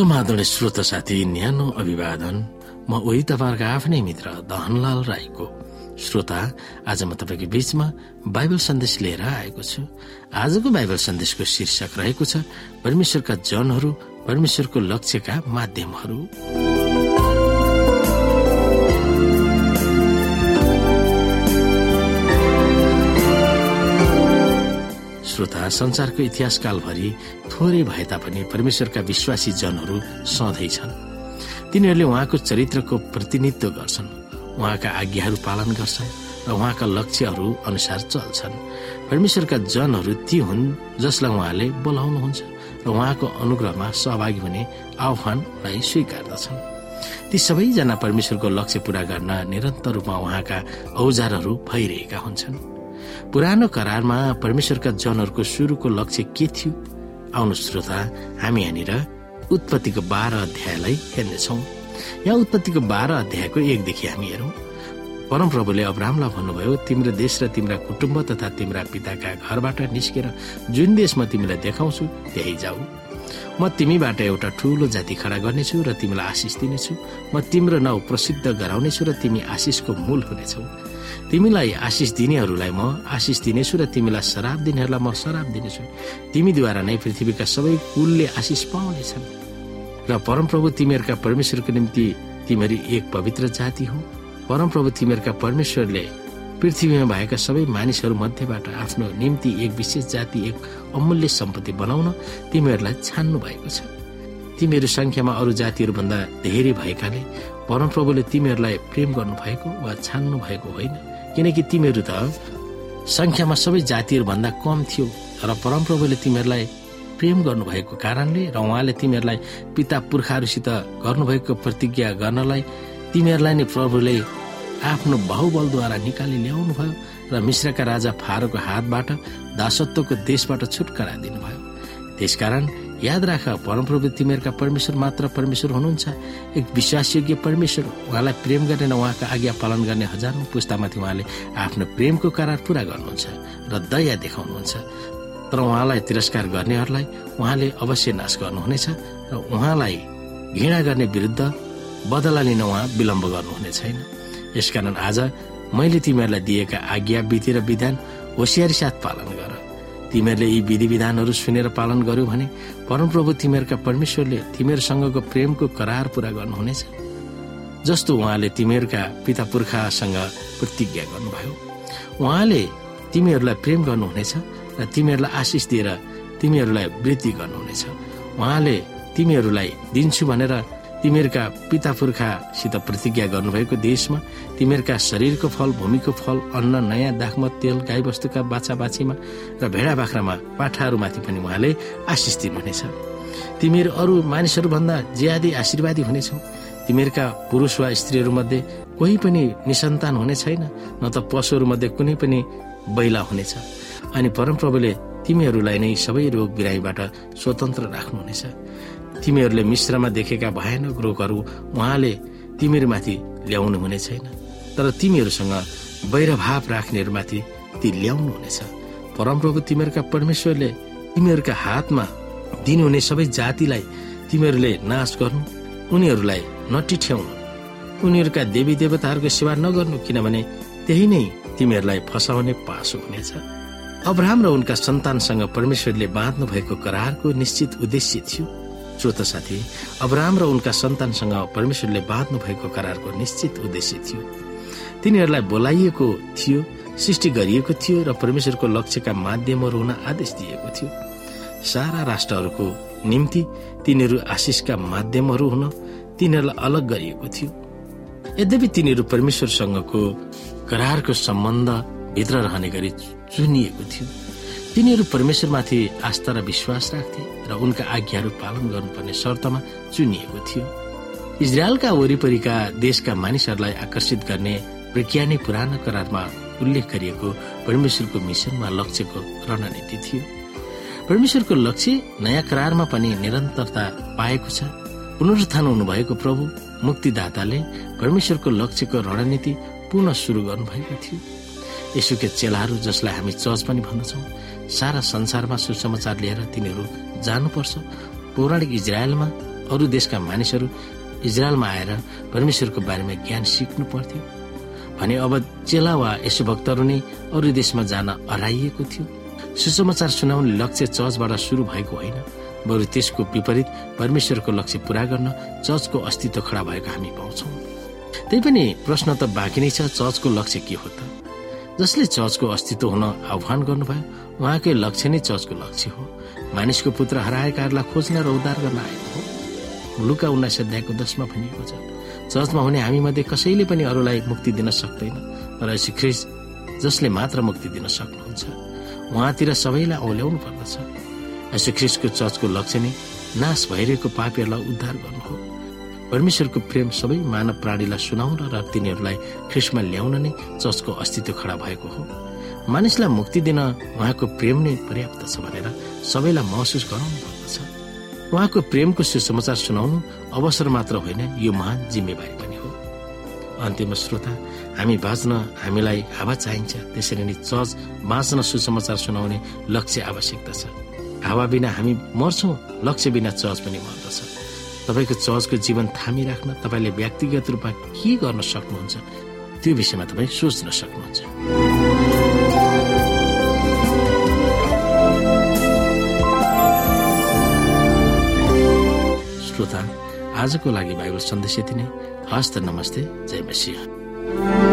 समादरणीय श्रोत साथी न्यानो अभिवादन। म उही तपाईँहरूको आफ्नै मित्र दहनलाल राईको। श्रोता आज म तपाईँको बीचमा बाइबल सन्देश लिएर आएको छु। आजको बाइबल सन्देशको शीर्षक रहेको छ परमेश्वरका जनहरू परमेश्वरको लक्ष्यका माध्यमहरू। श्रोता संसारको इतिहास कालभरि थोरै भए तापनि परमेश्वरका विश्वासी जनहरू सधैँ छन्। तिनीहरूले उहाँको चरित्रको प्रतिनिधित्व गर्छन् उहाँका आज्ञाहरू पालन गर्छन् र उहाँका लक्ष्यहरू अनुसार चल्छन्। परमेश्वरका जनहरू ती हुन् जसलाई उहाँले बोलाउनुहुन्छ र उहाँको अनुग्रहमा सहभागी हुने आह्वानलाई स्वीकार्दछन्। ती सबैजना परमेश्वरको लक्ष्य पूरा गर्न निरन्तर रूपमा उहाँका औजारहरू भइरहेका हुन्छन्। पुरानो करारमा परमेश्वरका जनहरूको सुरुको लक्ष्य के थियो? आउनु श्रोता हामी यहाँनिर उत्पत्तिको बाह्र अध्यायलाई हेर्नेछौ। यहाँ उत्पत्तिको बाह्र अध्यायको एकदेखि हामी हेरौँ। परमप्रभुले अब्रामलाई भन्नुभयो तिम्रो देश र तिम्रा कुटुम्ब तथा तिम्रा पिताका घरबाट निस्केर जुन देश म तिमीलाई देखाउँछु त्यही जाऊ। म तिमीबाट एउटा ठूलो जाति खडा गर्नेछु र तिमीलाई आशिष दिनेछु। म तिम्रो नाउँ प्रसिद्ध गराउनेछु र तिमी आशिषको मूल हुनेछौ। तिमीलाई आशिष दिनेहरूलाई म आशिष दिनेछु र तिमीलाई शराब दिनेहरूलाई म शराब दिनेछु। तिमीद्वारा नै पृथ्वीका सबै कुलले आशिष पाउनेछन्। र परमप्रभु तिमीहरूका परमेश्वरको निम्ति तिमीहरू एक पवित्र जाति हो। परमप्रभु तिमीहरूका परमेश्वरले पृथ्वीमा भएका सबै मानिसहरू मध्येबाट आफ्नो निम्ति एक विशेष जाति एक अमूल्य सम्पत्ति बनाउन तिमीहरूलाई छान्नु भएको छ। तिमीहरू संख्यामा अरू जातिहरूभन्दा धेरै भएकाले परमप्रभुले तिमीहरूलाई प्रेम गर्नु भएको वा छान्नु भएको होइन। किनकि तिमीहरू त संख्यामा सबै जातिहरू भन्दा कम थियो र परमप्रभुले तिमीहरूलाई प्रेम गर्नुभएको कारणले र उहाँले तिमीहरूलाई पिता पुर्खाहरूसित गर्नुभएको प्रतिज्ञा गर्नलाई तिमीहरूलाई नै प्रभुले आफ्नो बाहुबलद्वारा निकाली ल्याउनु भयो र मिश्रका राजा फारोको हातबाट दासत्वको देशबाट छुटकारा दिनुभयो। त्यसकारण याद राख परमप्रभु तिमीहरूका परमेश्वर मात्र परमेश्वर हुनुहुन्छ। एक विश्वासयोग्य परमेश्वर उहाँलाई प्रेम गर्ने र उहाँका आज्ञा पालन गर्ने हजारौं पुस्तामाथि उहाँले आफ्नो प्रेमको करार पूरा गर्नुहुन्छ र दया देखाउनुहुन्छ। तर उहाँलाई तिरस्कार गर्नेहरूलाई उहाँले अवश्य नाश गर्नुहुनेछ र उहाँलाई घृणा गर्ने विरुद्ध बदला लिन उहाँ विलम्ब गर्नुहुने छैन। यसकारण आज मैले तिमीहरूलाई दिएका आज्ञा विधि र विधान होसियारी साथ पालन तिमीहरूले यी विधि विधानहरू सुनेर पालन गर्यो भने परमप्रभु तिमीहरूका परमेश्वरले तिमीहरूसँगको प्रेमको करार पूरा गर्नुहुनेछ। जस्तो उहाँले तिमीहरूका पिता पुर्खासँग प्रतिज्ञा गर्नुभयो। उहाँले तिमीहरूलाई प्रेम गर्नुहुनेछ र तिमीहरूलाई आशिष दिएर तिमीहरूलाई वृद्धि गर्नुहुनेछ। उहाँले तिमीहरूलाई दिन्छु भनेर तिमीहरूका पिता पुर्खासित प्रतिज्ञा गर्नुभएको देशमा तिमीहरूका शरीरको फल भूमिको फल अन्न नयाँ दाखमा तेल गाई वस्तुका बाछा बाछीमा र भेडा बाख्रामा पाठाहरूमाथि पनि उहाँले आशिष दिनुहुनेछ। तिमीहरू अरू मानिसहरूभन्दा ज्यादै आशीर्वादी हुनेछौ। तिमीहरूका पुरुष वा स्त्रीहरू मध्ये कोही पनि निसन्तान हुने छैन न त पशुहरू मध्ये कुनै पनि बैला हुनेछ। अनि परमप्रभुले तिमीहरूलाई नै सबै रोग बिरामीबाट स्वतन्त्र राख्नुहुनेछ। तिमीहरूले मिश्रमा देखेका भयानक रोगहरू उहाँले तिमीहरूमाथि ल्याउनु हुने छैन। तर तिमीहरूसँग वैरभाव राख्नेहरूमाथि ती ल्याउनु हुनेछ। परमप्रभु तिमीहरूका परमेश्वरले तिमीहरूका हातमा दिनुहुने सबै जातिलाई तिमीहरूले नाश गर्नु उनीहरूलाई नटिठ्याउनु उनीहरूका देवी देवताहरूको सेवा नगर्नु किनभने त्यही नै तिमीहरूलाई फसाउने पासो हुनेछ। अब्राहम र उनका सन्तानसँग परमेश्वरले बाँध्नु भएको करारको निश्चित उद्देश्य थियो। श्रोत साथी अब्राम र उनका सन्तानसँग परमेश्वरले बाँध्नु भएको करारको निश्चित उद्देश्य थियो। तिनीहरूलाई बोलाइएको थियो सृष्टि गरिएको थियो र परमेश्वरको लक्ष्यका माध्यमहरू हुन आदेश दिएको थियो। सारा राष्ट्रहरूको निम्ति तिनीहरू आशिषका माध्यमहरू हुन तिनीहरूलाई अलग गरिएको थियो। यद्यपि तिनीहरू परमेश्वरसँगको करारको सम्बन्ध भित्र रहने गरी चुनिएको थियो। तिनीहरू परमेश्वरमाथि आस्था र विश्वास राख्थे र उनका आज्ञाहरू पालन गर्नुपर्ने शर्तमा चुनिएको थियो। इजरायलका वरिपरिका देशका मानिसहरूलाई आकर्षित गर्ने प्रज्ञा पुरानो करारमा उल्लेख गरिएको परमेश्वरको मिसनमा लक्ष्यको रणनीति थियो। परमेश्वरको लक्ष्य नयाँ करारमा पनि निरन्तरता पाएको छ। पुनरुत्थान हुनुभएको प्रभु मुक्तिदाताले परमेश्वरको लक्ष्यको रणनीति पुनः सुरु गर्नुभएको थियो। यसुके चेलाहरू जसलाई हामी चर्च पनि भन्दछौँ सारा संसारमा सुसमाचार लिएर तिनीहरू जानुपर्छ। पौराणिक इजरायलमा अरू देशका मानिसहरू इजरायलमा आएर परमेश्वरको बारेमा ज्ञान सिक्नु पर्थ्यो। भने अब चेला वा यसो भक्तहरू नै अरू देशमा जान हराइएको थियो। सुसमाचार सुनाउने लक्ष्य चर्चबाट सुरु भएको होइन बरु त्यसको विपरीत परमेश्वरको लक्ष्य पूरा गर्न चर्चको अस्तित्व खडा भएको हामी पाउँछौँ। त्यही पनि प्रश्न त बाँकी नै छ चर्चको लक्ष्य के हो त? जसले चर्चको अस्तित्व हुन आह्वान गर्नुभयो उहाँकै लक्ष्य नै चर्चको लक्ष्य हो। मानिसको पुत्र हराएकाहरूलाई खोज्न र उद्धार गर्न आएको हो। लुका उन्नाइस अध्यायको दसमा भनिएको छ चर्चमा हुने हामी मध्ये कसैले पनि अरूलाई मुक्ति दिन सक्दैन तर ख्रिस जसले मात्र मुक्ति दिन सक्नुहुन्छ उहाँतिर सबैलाई औल्याउनु पर्दछ। यसो ख्रिसको चर्चको लक्ष्य नै नाश भइरहेको पापीहरूलाई उद्धार गर्नु हो। परमेश्वरको प्रेम सबै मानव प्राणीलाई सुनाउन र तिनीहरूलाई ख्रिसमा ल्याउन नै चर्चको अस्तित्व खडा भएको हो। मानिसलाई मुक्ति दिन उहाँको प्रेम नै पर्याप्त छ भनेर सबैलाई महसुस गराउनु पर्दछ उहाँको प्रेमको सुसमाचार सुनाउनु अवसर मात्र होइन यो महान जिम्मेवारी पनि हो। अन्तिम श्रोता हामी बाँच्न हामीलाई हावा चाहिन्छ। त्यसरी नै चर्च बाँच्न सुसमाचार सुनाउने लक्ष्य आवश्यकता छ। हावा बिना हामी मर्छौँ लक्ष्य बिना चर्च पनि मर्दछ। तपाईँको चर्चको जीवन थामिराख्न तपाईँले व्यक्तिगत रूपमा के गर्न सक्नुहुन्छ? त्यो विषयमा तपाईँ सोच्न सक्नुहुन्छ। श्रोता आजको लागि बाइबल सन्देश यति नै। हस्त नमस्ते जय मसिंह।